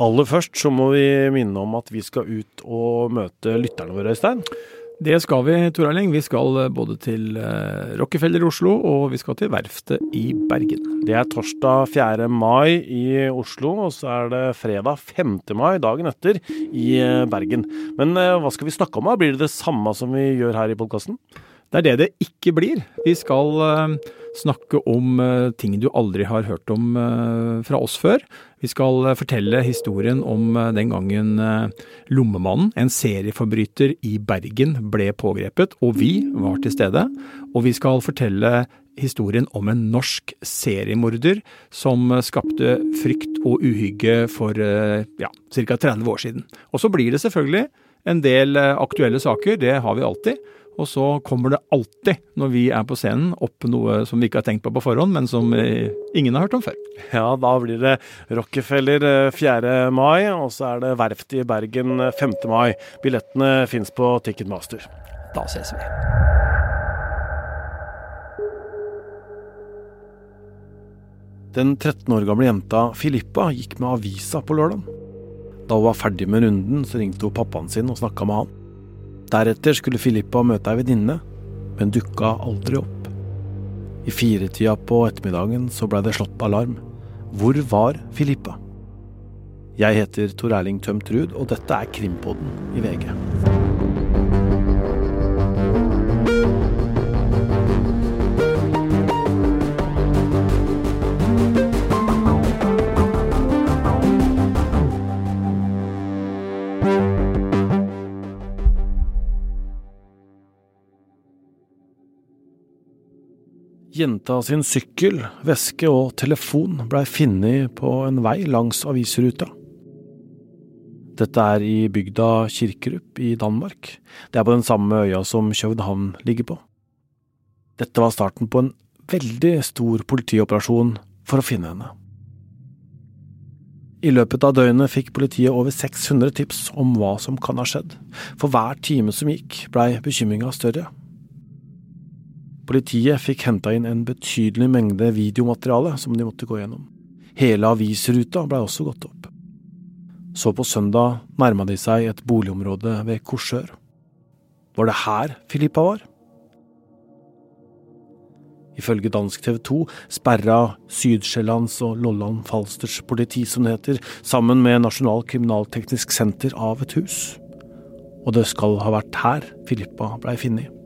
Aller først så må vi minne om at vi skal ut og møte lytterne våre, Øystein. Det skal vi, Tor Erling. Vi skal eh, både til eh, Rockefeller i Oslo, og vi skal til Verftet i Bergen. Det er torsdag 4. mai i Oslo, og så er det fredag 5. mai, dagen etter, i eh, Bergen. Men hva skal vi snakke om da? Blir det det samme som vi gjør her i podkasten? Det er det det ikke blir. Vi skal snakke om ting du aldri har hørt om fra oss før. Vi skal eh, fortelle historien om eh, den gangen eh, Lommemannen, en serieforbryter i Bergen, ble pågrepet, og vi var til stede. Og vi skal fortelle historien om en norsk seriemorder som skapte frykt og uhygge for ja, ca. 30 år siden. Og så blir det selvfølgelig en del aktuelle saker, det har vi alltid. Og så kommer det alltid, når vi er på scenen, opp noe som vi ikke har tenkt på på forhånd, men som eh, ingen har hørt om før. Ja, da blir det Rockefeller 4. Eh, mai, og så er det Verftet i Bergen 5. Eh, mai. Billettene fins på Ticketmaster. Da ses vi. Den 13 år gamle jenta Filippa gikk med avisa på lørdag. Da hun var ferdig med runden, så ringte hun pappaen sin og snakka med han. Deretter skulle Filippa møte ei venninne, men dukka aldri opp. I firetida på ettermiddagen så blei det slått alarm. Hvor var Filippa? Jeg heter Tor Erling Tømt Ruud, og dette er Krimpodden i VG. Jenta sin sykkel, veske og telefon blei funnet på en vei langs avisruta. Dette er i bygda Kirkerup i Danmark. Det er på den samme øya som København ligger på. Dette var starten på en veldig stor politioperasjon for å finne henne. I løpet av døgnet fikk politiet over 600 tips om hva som kan ha skjedd. For hver time som gikk, blei bekymringa større. Politiet fikk henta inn en betydelig mengde videomateriale som de måtte gå gjennom. Hele avisruta blei også gått opp. Så på søndag nærma de seg et boligområde ved Korsør. Var det her Filippa var? Ifølge dansk TV 2 sperra Sydsjællands og Lolland Falsters politi, som det heter, sammen med Nasjonal kriminalteknisk senter av et hus. Og det skal ha vært her Filippa blei funnet.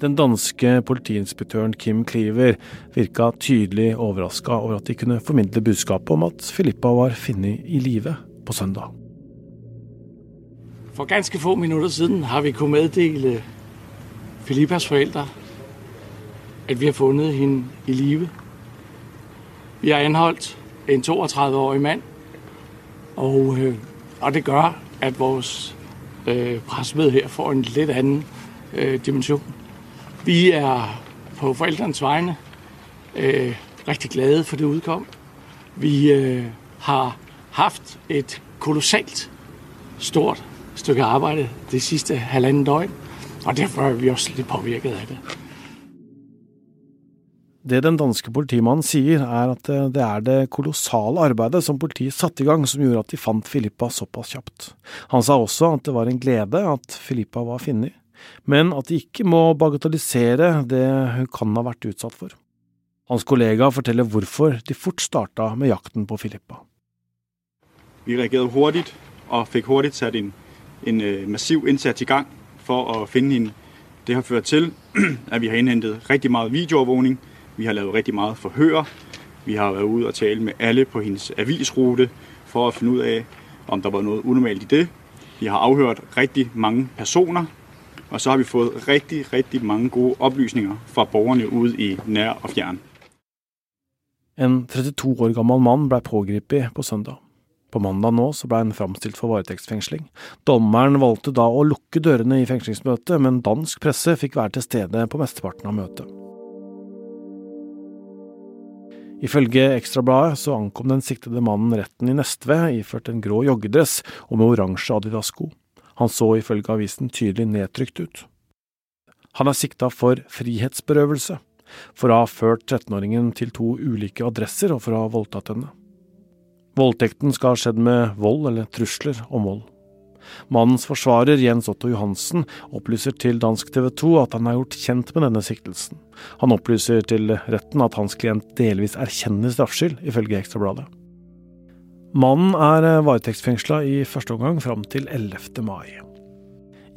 Den danske politiinspektøren Kim Cleaver virka tydelig overraska over at de kunne formidle budskapet om at Filippa var funnet i live på søndag. For ganske få minutter siden har vi kunnet meddele Filippas foreldre at vi har funnet henne i live. Vi har anholdt en 32-årig mann, og, øh, og, det gjør at vores øh, her får en litt annen øh, dimensjon. Vi er på forældrenes vegne øh, rigtig glade for det udkom. Vi øh, har haft et kolossalt stort stykke arbejde det sidste halvanden døgn, og derfor er vi også litt påvirket av det. Det den danske politimannen sier, er at det er det kolossale arbeidet som politiet satte i gang som gjorde at de fant Filippa såpass kjapt. Han sa også at det var en glede at Filippa var funnet, men at de ikke må bagatellisere det hun kan ha vært utsatt for. Hans kollega forteller hvorfor de fort starta med jakten på Filippa. Vi reagerte hurtig og fikk hurtig satt en, en øh, massiv innsats i gang for å finne henne. Det har ført til at vi har innhentet riktig mye videoovervåkning. Vi har lavet riktig mye forhør. Vi har vært ute og talt med alle på hennes avisrute for å finne ut av om det var noe unormalt i det. Vi har avhørt riktig mange personer og så har vi fått riktig, riktig mange gode opplysninger fra borgerne ute i nær og fjern. En 32 år gammel mann ble pågrepet på søndag. På mandag nå så ble han framstilt for varetektsfengsling. Dommeren valgte da å lukke dørene i fengslingsmøtet, men dansk presse fikk være til stede på mesteparten av møtet. Ifølge Ekstrabladet så ankom den siktede mannen retten i Nestve iført en grå joggedress og med oransje Adidas-sko. Han så ifølge avisen tydelig nedtrykt ut. Han er sikta for frihetsberøvelse, for å ha ført 13-åringen til to ulike adresser og for å ha voldtatt henne. Voldtekten skal ha skjedd med vold eller trusler om vold. Mannens forsvarer Jens Otto Johansen opplyser til dansk TV 2 at han er gjort kjent med denne siktelsen. Han opplyser til retten at hans klient delvis erkjenner straffskyld, ifølge Ekstrabladet. Mannen er varetektsfengsla i første omgang fram til 11. mai.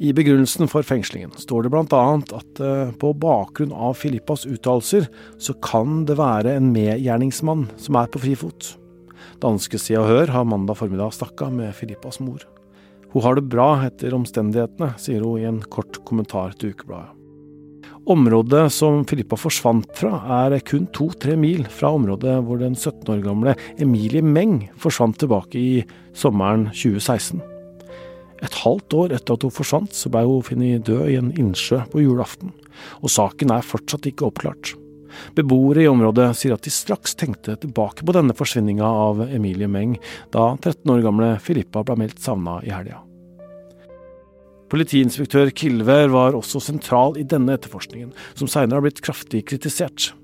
I begrunnelsen for fengslingen står det bl.a. at eh, på bakgrunn av Filippas uttalelser, så kan det være en medgjerningsmann som er på frifot. Danske Se og Hør har mandag formiddag snakka med Filippas mor. Hun har det bra etter omstendighetene, sier hun i en kort kommentar til Ukebladet. Området som Filippa forsvant fra, er kun to-tre mil fra området hvor den 17 år gamle Emilie Meng forsvant tilbake i sommeren 2016. Et halvt år etter at hun forsvant, så ble hun funnet død i en innsjø på julaften, og saken er fortsatt ikke oppklart. Beboere i området sier at de straks tenkte tilbake på denne forsvinninga av Emilie Meng, da 13 år gamle Filippa ble meldt savna i helga. Politiinspektør Kilver var også sentral i denne etterforskningen, som senere har blitt kraftig kritisert.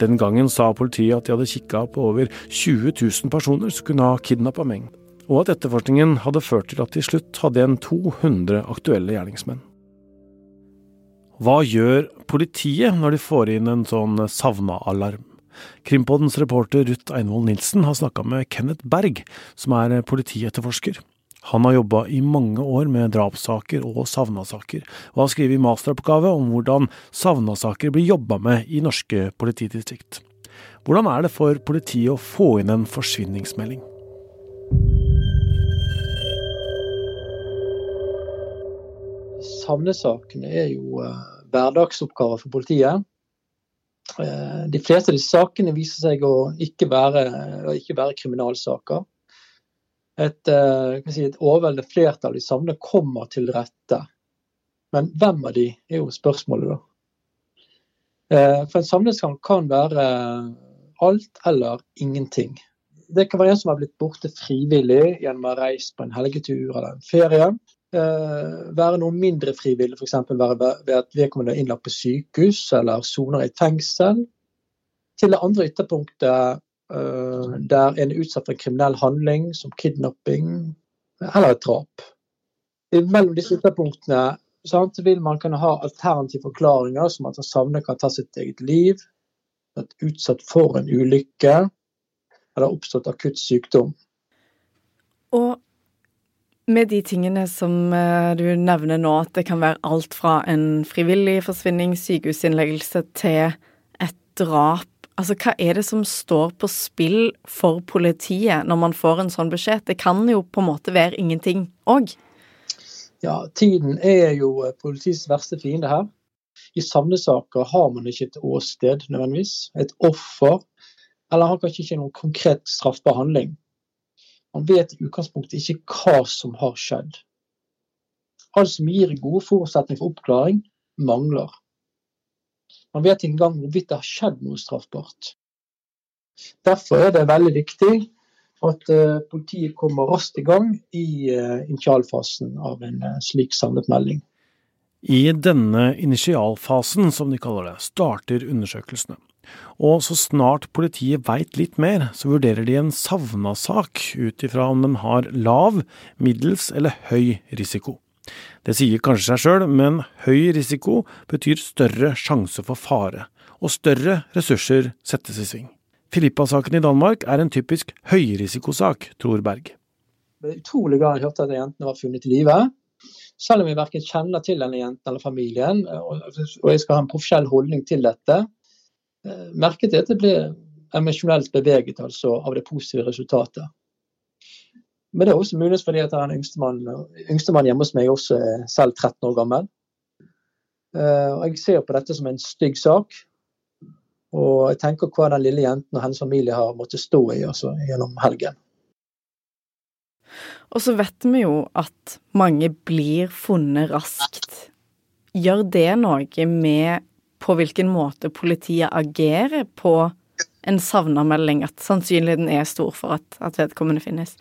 Den gangen sa politiet at de hadde kikka på over 20 000 personer som kunne ha kidnappa Meng, og at etterforskningen hadde ført til at de slutt hadde igjen 200 aktuelle gjerningsmenn. Hva gjør politiet når de får inn en sånn savna-alarm? Krimpodens reporter Ruth Einvoll Nilsen har snakka med Kenneth Berg, som er politietterforsker. Han har jobba i mange år med drapssaker og savna-saker, og har skrevet masteroppgave om hvordan savna-saker blir jobba med i norske politidistrikt. Hvordan er det for politiet å få inn en forsvinningsmelding? Savnesakene er jo uh, hverdagsoppgaver for politiet. Uh, de fleste av disse sakene viser seg å ikke være, å ikke være kriminalsaker. Et, uh, si, et overveldende flertall de savner, kommer til rette. Men hvem av de er jo spørsmålet, da. For en savneskamp kan være alt eller ingenting. Det kan være en som har blitt borte frivillig gjennom å ha reist på en helgetur eller en ferie. Eh, være noe mindre frivillig, f.eks. være ved at vedkommende er innlagt på sykehus eller soner i fengsel. Til det andre ytterpunktet eh, der en er utsatt for en kriminell handling som kidnapping eller et drap. Mellom disse ytterpunktene vil man kunne ha alternative forklaringer, som at en savner kan ta sitt eget liv, vært utsatt for en ulykke eller oppstått akutt sykdom. Og med de tingene som eh, du nevner nå, at det kan være alt fra en frivillig forsvinning, sykehusinnleggelse, til et drap. Altså, hva er det som står på spill for politiet når man får en sånn beskjed? Det kan jo på en måte være ingenting òg? Ja, tiden er jo eh, politiets verste fiende her. I savnesaker har man ikke et åsted nødvendigvis, et offer, eller har kanskje ikke noen konkret straffbar handling. Man vet i utgangspunktet ikke hva som har skjedd. Alt som gir gode forutsetninger for oppklaring, mangler. Man vet ikke engang hvorvidt det har skjedd noe straffbart. Derfor er det veldig viktig at uh, politiet kommer raskt i gang i uh, initialfasen av en uh, slik samlet melding. I denne initialfasen, som de kaller det, starter undersøkelsene. Og så snart politiet veit litt mer, så vurderer de en savna-sak ut ifra om den har lav, middels eller høy risiko. Det sier kanskje seg sjøl, men høy risiko betyr større sjanse for fare, og større ressurser settes i sving. Filippa-saken i Danmark er en typisk høyrisikosak, tror Berg. Det er utrolig glad jeg hørte at jentene var funnet i live. Selv om jeg verken kjenner til denne jenten eller familien, og jeg skal ha en profesjonell holdning til dette, Eh, merket jeg at jeg ble emosjonelt beveget altså, av det positive resultatet. Men det er også mulig fordi at han yngstemann yngste hjemme hos meg også er selv 13 år gammel. Eh, og Jeg ser på dette som en stygg sak. Og jeg tenker hva den lille jenten og hennes familie har måttet stå i altså, gjennom helgen. Og så vet vi jo at mange blir funnet raskt. Gjør det noe med på hvilken måte politiet agerer på en savna-melding, at sannsynligheten er stor for at, at vedkommende finnes?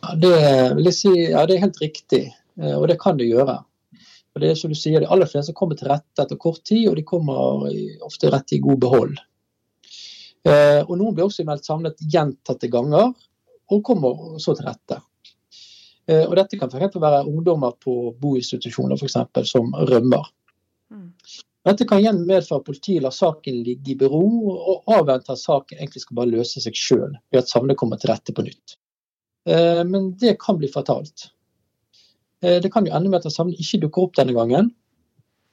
Ja, det si, ja, det er helt riktig, eh, og det kan det gjøre. Og det er som du sier, De aller fleste kommer til rette etter kort tid, og de kommer ofte rett i god behold. Eh, og noen blir også meldt savnet gjentatte ganger, og kommer så til rette. Eh, og dette kan f.eks. være ungdommer på boinstitusjoner for eksempel, som rømmer. Mm. Dette kan igjen medføre at politiet lar saken ligge i bero, og avventer at saken egentlig skal bare løse seg sjøl ved at savnet kommer til rette på nytt. Eh, men det kan bli fatalt. Eh, det kan jo ende med at savnet ikke dukker opp denne gangen,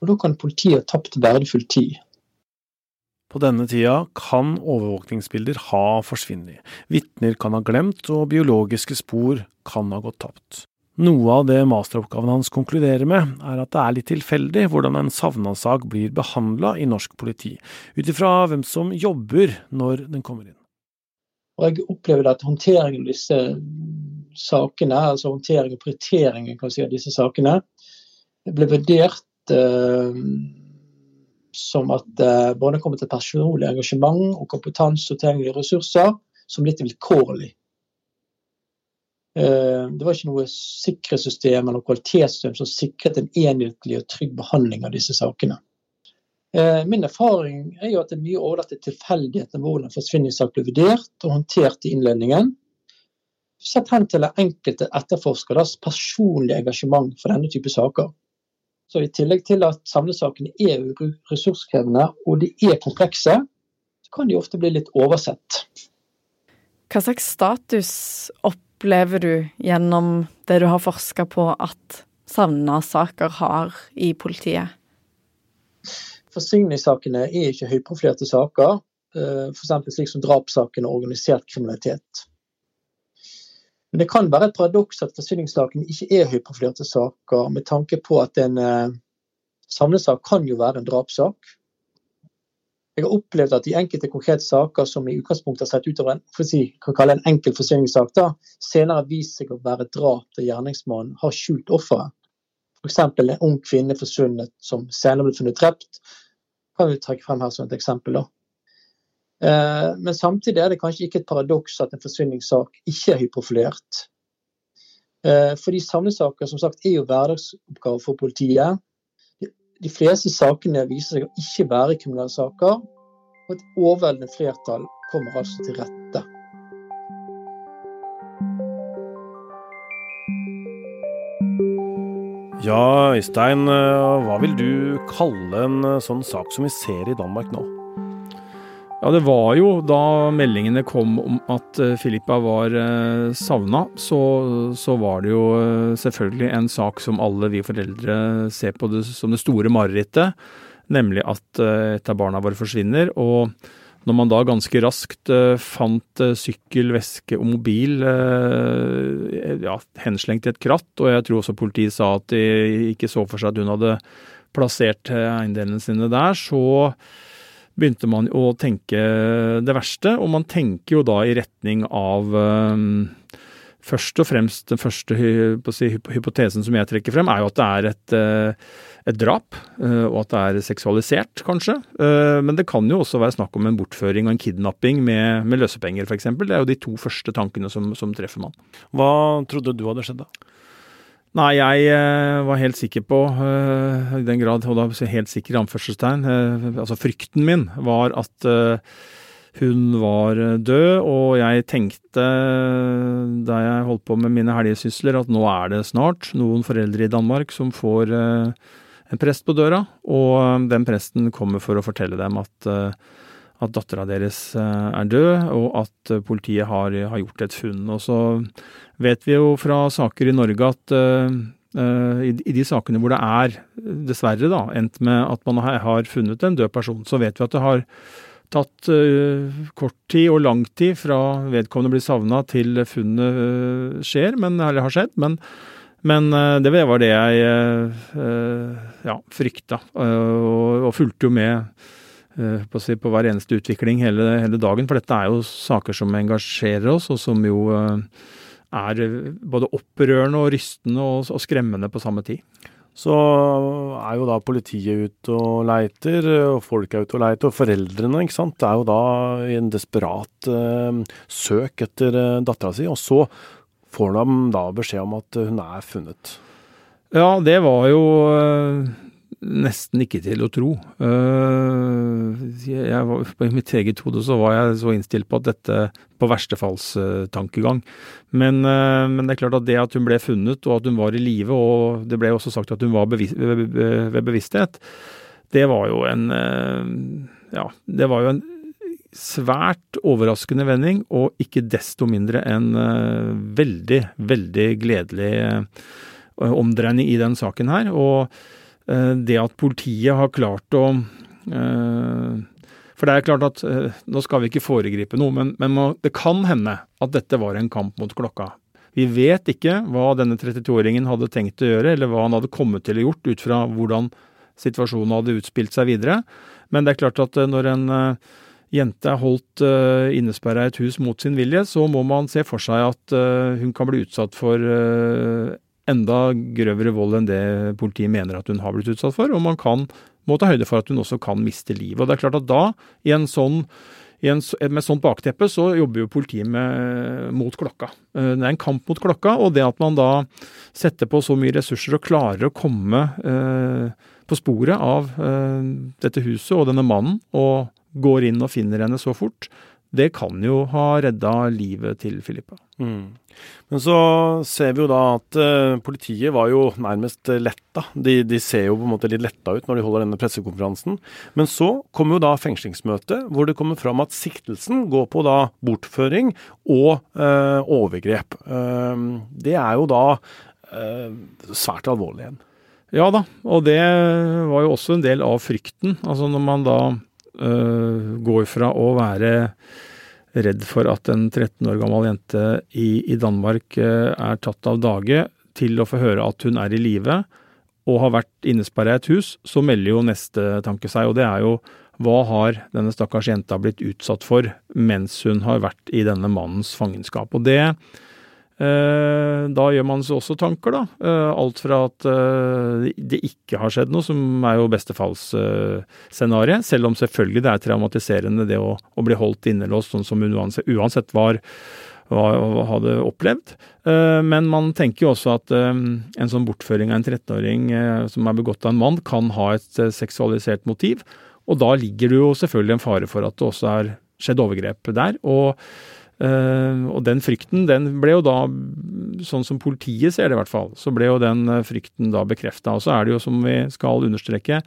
og da kan politiet ha tapt verdifull tid. På denne tida kan overvåkningsbilder ha forsvunnet, vitner kan ha glemt, og biologiske spor kan ha gått tapt. Noe av det masteroppgaven hans konkluderer med, er at det er litt tilfeldig hvordan en savna-sak blir behandla i norsk politi, ut ifra hvem som jobber når den kommer inn. Og jeg opplever at håndteringen av disse sakene, altså håndtering og prioriteringen si, av disse sakene, ble vurdert eh, som at eh, både kommer til personlig engasjement og kompetanse og tilgjengelige ressurser som litt vilkårlig. Eh, det var ikke noe sikkerhetssystem eller kvalitetssystem som sikret en enhetlig og trygg behandling av disse sakene. Eh, min erfaring er jo at det er mye overlatt til tilfeldighetene hvordan forsvinningssak blir vurdert og håndtert i innledningen. Sett hen til enkelte etterforskeres personlige engasjement for denne type saker. Så I tillegg til at samlesakene er ressurskrevende og de er komplekse, så kan de ofte bli litt oversett. Hva slags status opp opplever du gjennom det du har forska på at savna-saker har i politiet? Forsigningssakene er ikke høyprofilerte saker, eh, f.eks. slik som drapssakene og organisert kriminalitet. Men det kan være et paradoks at forsvinningssakene ikke er høyprofilerte saker, med tanke på at en samlesak savnesak kan jo være en drapssak. Jeg har opplevd at i enkelte konkrete saker som i utgangspunktet har sett ut over en, for si, kan kalle en enkel forsvinningssak, da, senere viser seg å være drap der gjerningsmannen har skjult offeret. F.eks. en ung kvinne forsvunnet som senere ble funnet drept. Kan vi trekke frem her som et eksempel. Eh, men samtidig er det kanskje ikke et paradoks at en forsvinningssak ikke er høyprofilert. Eh, fordi savnesaker som sagt er jo hverdagsoppgaver for politiet de fleste sakene viser seg å ikke være kriminelle saker, og et overveldende flertall kommer altså til rette. Ja, Øystein, eh, hva vil du kalle en eh, sånn sak som vi ser i Danmark nå? Ja, det var jo da meldingene kom om at eh, Filippa var savna, så, så, var det jo selvfølgelig en sak som alle vi foreldre ser på det, som det store marerittet. Nemlig at et av barna våre forsvinner. Og når man da ganske raskt fant sykkel, veske og mobil ja, henslengt i et kratt, og jeg tror også politiet sa at de ikke så for seg at hun hadde plassert eiendelene sine der, så begynte man å tenke det verste, og man tenker jo da i retning av Først og fremst den første si, hypotesen som jeg trekker frem, er jo at det er et, uh, et drap, uh, og at det er seksualisert, kanskje. Uh, men det kan jo også være snakk om en bortføring og en kidnapping med, med løsepenger, f.eks. Det er jo de to første tankene som, som treffer man. Hva trodde du hadde skjedd da? Nei, jeg var helt sikker på, i den grad, og da helt sikker i anførselstegn Altså frykten min var at hun var død, og jeg tenkte da jeg holdt på med mine helgesysler at nå er det snart noen foreldre i Danmark som får en prest på døra, og den presten kommer for å fortelle dem at at dattera deres er død, og at politiet har, har, gjort et funn. Og så vet vi jo fra saker i Norge at i, i, de sakene hvor det er, dessverre, da, endt med at man har, funnet en død person, så vet vi at det har tatt uh, kort tid og lang tid fra vedkommende blir savna til funnet uh, skjer, men, eller har skjedd. Men, men det var det jeg ja, frykta, og fulgte jo med på, si, på, hver eneste utvikling hele, hele, dagen. For dette er jo saker som engasjerer oss, og som jo er både opprørende og rystende og, og skremmende på samme tid. Så er jo da politiet ute og leiter, og folk er ute og leiter, og foreldrene ikke sant, er jo da i en desperat eh, søk etter eh, dattera si. Og så får de da beskjed om at hun er funnet. Ja, det var jo eh, nesten ikke til å tro. Jeg var, I mitt eget hode så var jeg så innstilt på at dette på verstefallstankegang. Men, men det er klart at det at hun ble funnet, og at hun var i live, og det ble også sagt at hun var bevis, ved bevissthet, det var jo en Ja, det var jo en svært overraskende vending, og ikke desto mindre en veldig, veldig gledelig omdreining i den saken her. Og Eh, det at politiet har klart å eh, For det er klart at eh, nå skal vi ikke foregripe noe, men, men det kan hende at dette var en kamp mot klokka. Vi vet ikke hva denne 32-åringen hadde tenkt å gjøre, eller hva han hadde kommet til å gjort ut fra hvordan situasjonen hadde utspilt seg videre. Men det er klart at når en jente er holdt innesperra i et hus mot sin vilje, så må man se for seg at hun kan bli utsatt for enda grøvere vold enn det politiet mener at hun har blitt utsatt for, og man kan, må ta høyde for at hun også kan miste livet. Og det er klart at da, i en sånn en, med sånt bakteppe så jobber jo politiet med, mot klokka. Eh, det er en kamp mot klokka, og det at man da setter på så mye ressurser og klarer å komme eh, på sporet av eh, dette huset og denne mannen, og går inn og finner henne så fort, det kan jo ha redda livet til Filippa. Mm. Men så ser vi jo da at uh, politiet var jo nærmest letta. De, de, ser jo på en måte litt letta ut når de holder denne pressekonferansen. Men så kommer jo da fengslingsmøtet, hvor det kommer fram at siktelsen går på da bortføring og uh, overgrep. Uh, det er jo da svært alvorlig igjen. Ja da, og det var jo også en del av frykten. Altså når man da går fra å være redd for at en 13 år gammel jente i, i Danmark eh, er tatt av dage, til å få høre at hun er i live og har vært innesperra i et hus, så melder jo neste tanke seg, og det er jo hva har denne stakkars jenta blitt utsatt for mens hun har vært i denne mannens fangenskap? Og det Eh, da gjør man seg også tanker, da. Eh, alt fra at eh, det ikke har skjedd noe, som er jo bestefallsscenarioet. Selv om selvfølgelig det er traumatiserende det å, å bli holdt innelåst, sånn som hun uansett, uansett var, hadde opplevd. Men man tenker jo også at en sånn bortføring av en 13-åring som er begått av en mann, kan ha et seksualisert motiv. Og da ligger det jo selvfølgelig en fare for at det også er skjedd overgrep der. og og den frykten, den ble jo da, sånn som politiet ser det i hvert fall, så ble jo den uh, frykten da bekrefta. Og så er det jo, som vi skal understreke,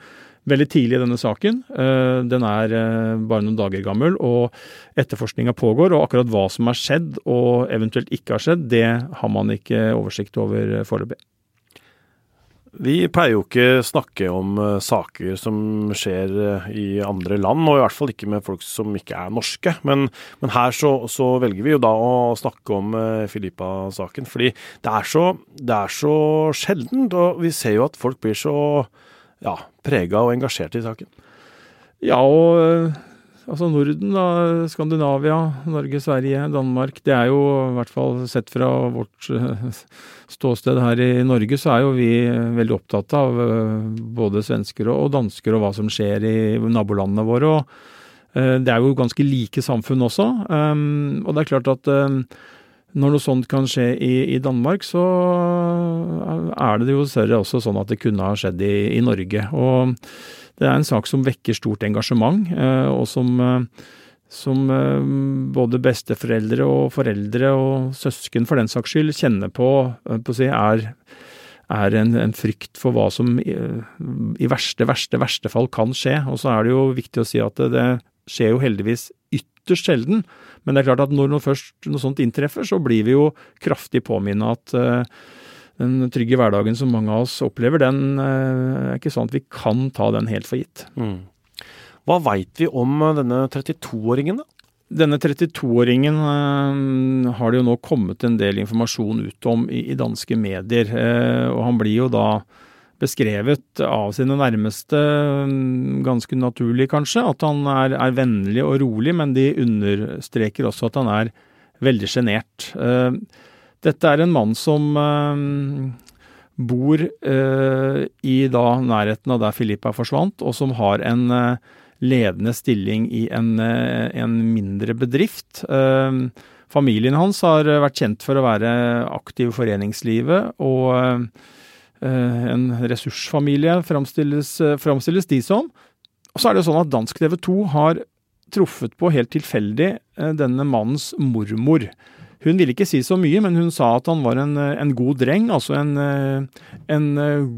veldig tidlig i denne saken. Uh, den er bare noen dager gammel, og etterforskninga pågår. Og akkurat hva som har skjedd og eventuelt ikke har skjedd, det har man ikke oversikt over foreløpig. Vi pleier jo ikke snakke om uh, saker som skjer uh, i andre land, og i hvert fall ikke med folk som ikke er norske. Men, men her så, så, velger vi jo da å snakke om uh, Filippa-saken, fordi det er, så, så sjeldent. Og vi ser jo at folk blir så ja, prega og engasjert i saken. Ja, og Altså Norden, da, Skandinavia, Norge, Sverige, Danmark. Det er jo i hvert fall sett fra vårt eh, ståsted her i Norge, så er jo vi veldig opptatt av eh, både svensker og dansker og hva som skjer i nabolandene våre. og eh, Det er jo ganske like samfunn også. Og det er klart at når noe sånt kan skje i, i, Danmark, så er det jo dessverre også sånn at det kunne ha skjedd i, i Norge. Og det er en sak som vekker stort engasjement, eh, og som, eh, som eh, både besteforeldre og foreldre og søsken for den saks skyld kjenner på, på si, er, er en, en, frykt for hva som i, i, verste, verste, verste fall kan skje. Og så er det jo viktig å si at det, det skjer jo heldigvis ytterst sjelden. Men det er klart at når noe først noe sånt inntreffer, så blir vi jo kraftig påminnet at den trygge hverdagen som mange av oss opplever, den eh, er ikke sånn at vi kan ta den helt for gitt. Mm. Hva veit vi om eh, denne 32-åringen, da? Denne 32-åringen eh, har det jo nå kommet en del informasjon ut om i, i danske medier. Eh, og han blir jo da beskrevet av sine nærmeste, ganske naturlig kanskje, at han er, er, vennlig og rolig, men de understreker også at han er veldig sjenert. Uh, dette er en mann som eh, bor eh, i da nærheten av der Filippa forsvant, og som har en eh, ledende stilling i en, en mindre bedrift. Familien hans har vært kjent for å være aktiv i foreningslivet, og en ressursfamilie, framstilles, de som. Og så er det sånn at dansk TV 2 har truffet på helt tilfeldig denne mannens mormor. Hun ville ikke si så mye, men hun sa at han var en, en god dreng, altså en, en,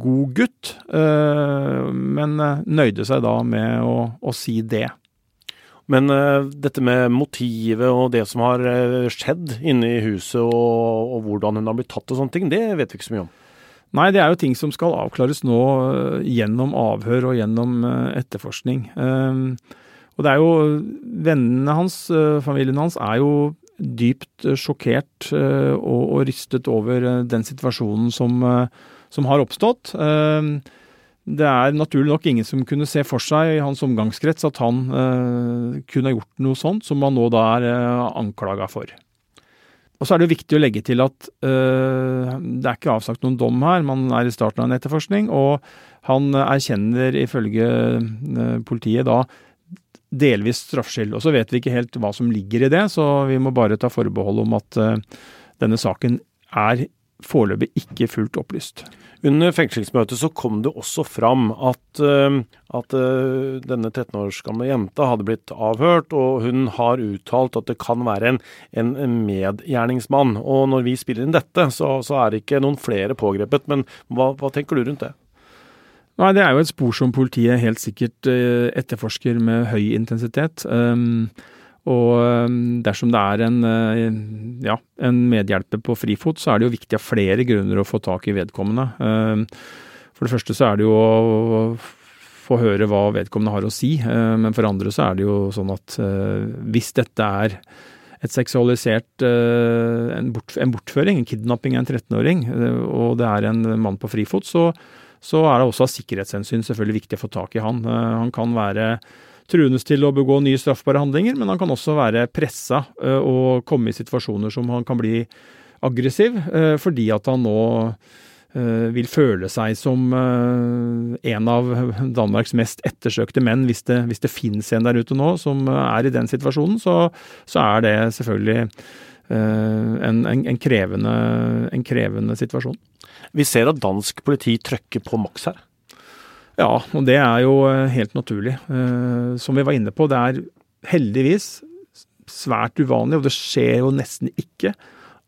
god gutt. Men nøyde seg da med å, å si det. Men uh, dette med motivet og det som har uh, skjedd inne i huset, og, og, hvordan hun har blitt tatt og sånne ting, det vet vi ikke så mye om. Nei, det er jo ting som skal avklares nå uh, gjennom avhør og gjennom etterforskning. og det er jo Vennene hans, familien hans, er jo dypt sjokkert og, og, rystet over den situasjonen som, som har oppstått. Det er naturlig nok ingen som kunne se for seg i hans omgangskrets at han eh, kunne gjort noe sånt, som han nå da er eh, anklaga for. Og så er det viktig å legge til at eh, det er ikke avsagt noen dom her, man er i starten av en etterforskning, og han erkjenner ifølge eh, politiet da delvis straffskyld. Og så vet vi ikke helt hva som ligger i det, så vi må bare ta forbehold om at eh, denne saken er foreløpig ikke fullt opplyst. Under fengslingsmøtet så kom det også fram at, eh, at eh, denne 13 års gamle jenta hadde blitt avhørt, og hun har uttalt at det kan være en, en medgjerningsmann. Og når vi spiller inn dette, så, så er det ikke noen flere pågrepet. Men hva, hva tenker du rundt det? Nei, Det er jo et spor som politiet helt sikkert eh, etterforsker med høy intensitet. Um, og um, dersom det er en, uh, ja, en medhjelper på frifot, så er det jo viktig av flere grunner å få tak i vedkommende. Um, for det første så er det jo å få høre hva vedkommende har å si, men for andre så er det jo sånn at uh, hvis dette er et seksualisert en bortføring, en kidnapping av en 13-åring, og det er en mann på frifot, så, så er det også av sikkerhetshensyn selvfølgelig viktig å få tak i han. Han kan være truendes til å begå nye straffbare handlinger, men han kan også være pressa eh, og komme i situasjoner som han kan bli aggressiv, eh, fordi at han nå eh, vil føle seg som en av Danmarks mest ettersøkte menn. Hvis det, hvis det finnes en der ute nå som er i den situasjonen, så, så er det selvfølgelig en, en, en, krevende, en krevende situasjon. Vi ser at dansk politi trøkker på maks her. Ja, og det er jo eh, helt naturlig. Eh, som vi var inne på, det er heldigvis svært uvanlig, og det skjer jo nesten ikke,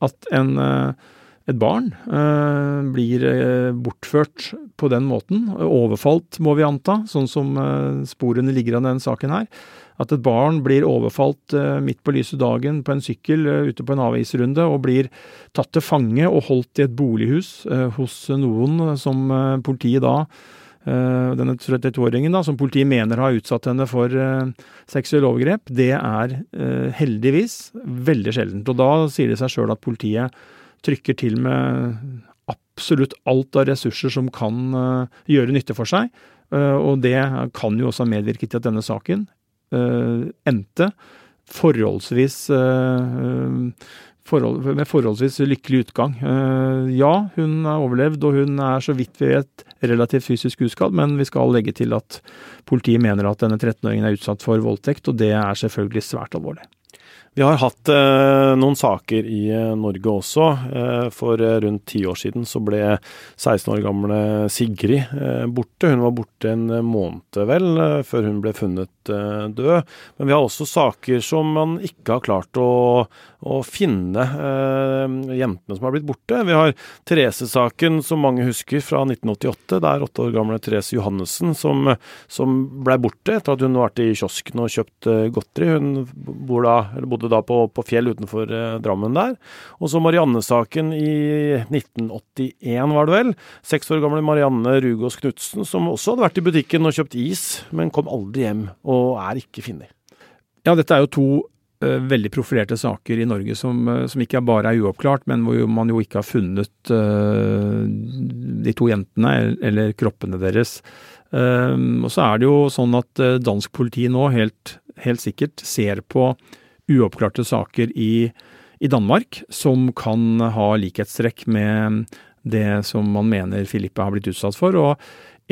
at en, eh, et barn blir bortført på den måten. Overfalt, må vi anta, sånn som sporene ligger av denne saken her. At et barn blir overfalt midt på lyse dagen på en sykkel ute på en avisrunde og blir tatt til fange og holdt i et bolighus hos noen som politiet da Eh, denne 32-åringen som politiet mener har utsatt henne for seksuelle overgrep, det er heldigvis veldig sjeldent. Og da sier det seg sjøl at politiet trykker til med absolutt alt av ressurser som kan gjøre nytte for seg. og det kan jo også medvirke til at denne saken endte forholdsvis forhold, med forholdsvis lykkelig utgang. Eh, ja, hun er overlevd, og hun er så vidt vi vet relativt fysisk uskadd, men vi skal legge til at politiet mener at denne 13-åringen er utsatt for voldtekt, og det er selvfølgelig svært alvorlig. Vi har hatt eh, noen saker i eh, Norge også. Eh, for eh, rundt ti år siden så ble 16 år gamle Sigrid eh, borte. Hun var borte en måned, vel, eh, før hun ble funnet død. Men vi har også saker som man ikke har klart å, å finne jentene som har blitt borte. Vi har Therese-saken, som mange husker, fra 1988. Det er åtte år gamle Therese Johannessen som, som blei borte etter at hun vært i kiosken og kjøpt godteri. Hun da, bodde da på, på Fjell utenfor eh, Drammen der. Og så Marianne-saken i 1981, var det vel. Seks år gamle Marianne Rugås Knutsen, som også hadde vært i butikken og kjøpt is, men kom aldri hjem, og er ikke funnet. Ja, dette er jo to veldig profilerte saker i Norge som, uh, som, ikke bare er uoppklart, men hvor man jo ikke har funnet uh, de to jentene eller, kroppene deres. og så er det jo sånn at dansk politi nå helt, helt sikkert ser på uoppklarte saker i, i Danmark som kan ha likhetstrekk med det som man mener Filippa har blitt utsatt for. og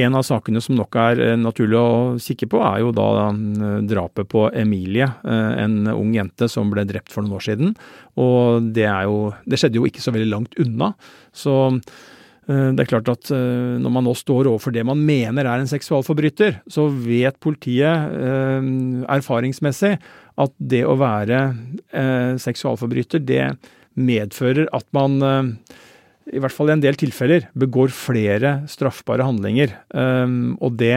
en av sakene som nok er eh, naturlig å kikke på, er jo da eh, drapet på Emilie, eh, en ung jente som ble drept for noen år siden. Og det, jo, det skjedde jo ikke så veldig langt unna. Så Det er klart at når man nå står overfor det man mener er en seksualforbryter, så vet politiet erfaringsmessig at det å være seksualforbryter, det medfører at man i hvert fall i en del tilfeller, begår flere straffbare handlinger. Og det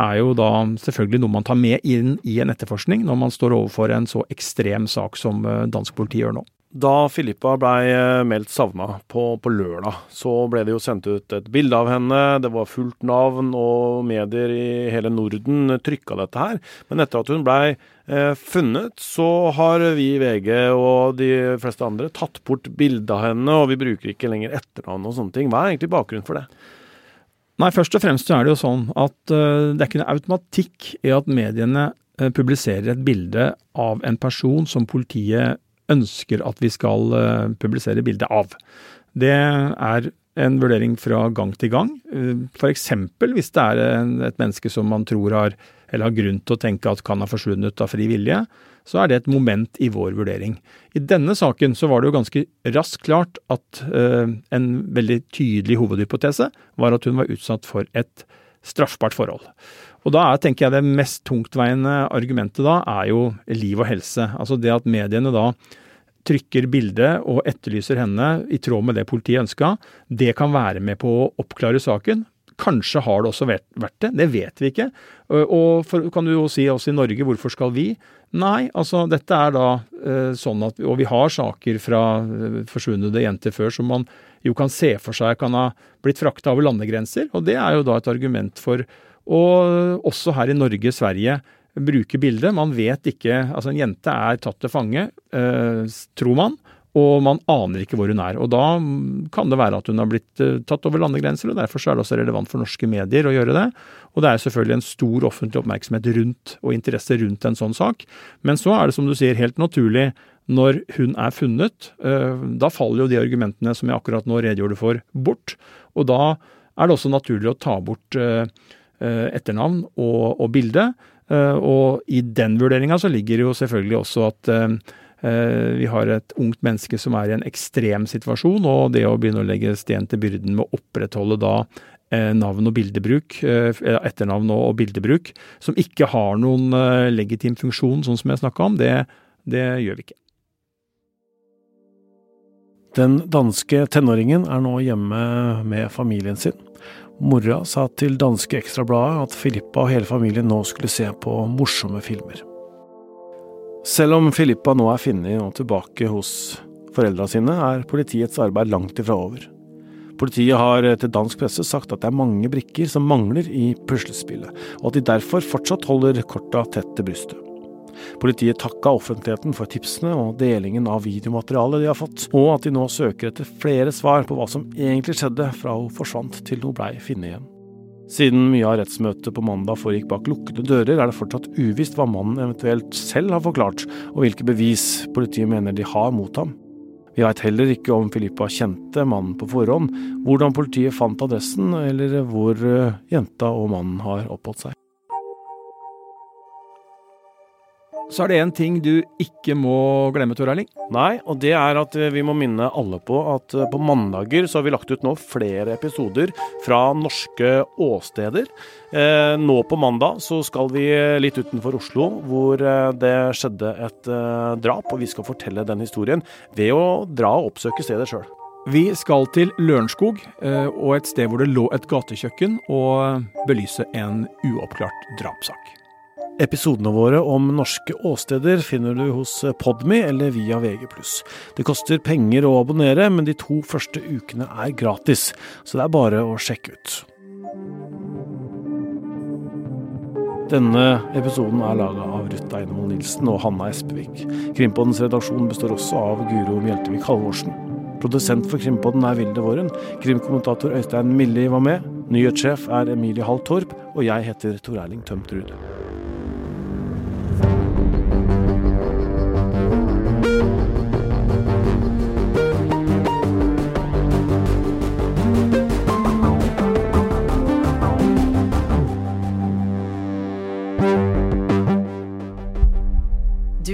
er jo da selvfølgelig noe man tar med inn i en etterforskning når man står overfor en så ekstrem sak som eh, dansk politi gjør nå. Da Filippa blei eh, meldt savna på, på, lørdag, så ble det jo sendt ut et bilde av henne. Det var fullt navn, og medier i hele Norden trykka dette her. Men etter at hun blei funnet, så har vi i VG og de fleste andre tatt bort bildet av henne, og vi bruker ikke lenger etternavn og sånne ting. Hva er egentlig bakgrunnen for det? Nei, først og fremst er det jo sånn at uh, det er ikke noe automatikk i at mediene uh, publiserer et bilde av en person som politiet ønsker at vi skal uh, publisere bilde av. Det er en vurdering fra gang til gang. F.eks. hvis det er et menneske som man tror har, eller har grunn til å tenke at kan ha forsvunnet av fri vilje, så er det et moment i vår vurdering. I denne saken så var det jo ganske raskt klart at uh, en veldig tydelig hovedhypotese var at hun var utsatt for et straffbart forhold. Og da er, tenker jeg det mest tungtveiende argumentet da er jo liv og helse. Altså det at mediene da trykker bildet og etterlyser henne i tråd med det politiet ønska, det kan være med på å oppklare saken. Kanskje har det også vært det, det vet vi ikke. Og for, kan du jo si også i Norge, hvorfor skal vi? Nei, altså dette er da eh, sånn at Og vi har saker fra eh, forsvunne jenter før som man jo kan se for seg kan ha blitt frakta over landegrenser. Og det er jo da et argument for å også her i Norge, Sverige, bruke bildet. Man vet ikke Altså en jente er tatt til fange, eh, tror man og man aner ikke hvor hun er. Og da kan det være at hun har blitt uh, tatt over landegrenser, og derfor er det også relevant for norske medier å gjøre det. Og det er selvfølgelig en stor offentlig oppmerksomhet rundt og interesse rundt en sånn sak. Men så er det som du sier helt naturlig når hun er funnet. Uh, da faller jo de argumentene som jeg akkurat nå redegjorde for, bort. Og da er det også naturlig å ta bort uh, etternavn og, og bilde. Og i den vurderinga så ligger jo selvfølgelig også at Eh, vi har et ungt menneske som er i en ekstrem situasjon, og det å begynne å legge sten til byrden med å opprettholde da eh, navn og bildebruk, eh, etternavn og bildebruk, som ikke har noen legitim funksjon, sånn som jeg snakka om, det, det gjør vi ikke. Den danske tenåringen er nå hjemme med familien sin. Mora sa til danske Ekstrabladet at Filippa og hele familien nå skulle se på morsomme filmer. Selv om Filippa nå er funnet og tilbake hos foreldra sine, er politiets arbeid langt ifra over. Politiet har til dansk presse sagt at det er mange brikker som mangler i puslespillet, og at de derfor fortsatt holder korta tett til brystet. Politiet takka offentligheten for tipsene og delingen av videomaterialet de har fått, og at de nå søker etter flere svar på hva som egentlig skjedde fra hun forsvant til hun blei funnet igjen. Siden mye av rettsmøtet på mandag foregikk bak lukkede dører, er det fortsatt uvisst hva mannen eventuelt selv har forklart, og hvilke bevis politiet mener de har mot ham. Vi veit heller ikke om Filippa kjente mannen på forhånd, hvordan politiet fant adressen, eller hvor eh, jenta og mannen har oppholdt seg. Så er det en ting du ikke må glemme, Tor Erling. Nei, og det er at eh, vi må minne alle på at eh, på mandager så har vi lagt ut nå flere episoder fra norske åsteder. Eh, nå på mandag så skal vi litt utenfor Oslo, hvor det skjedde et drap. Og vi skal fortelle den historien ved å dra og oppsøke stedet sjøl. Vi skal til Lørenskog og et sted hvor det lå et gatekjøkken, og belyse en uoppklart drapssak. Episodene våre om norske åsteder finner du hos Podme eller via VG+. Det koster penger å abonnere, men de to første ukene er gratis, så det er bare å sjekke ut. Denne episoden er laga av Ruth Einevold Nilsen og Hanna Espevik. Krimpodens redaksjon består også av Guro Mjeltevik Halvorsen. Produsent for Krimpodden er Vilde Våren. Krimkommentator Øystein Milli var med. Nyhetssjef er Emilie Hall Torp. Og jeg heter Tor Erling Tømt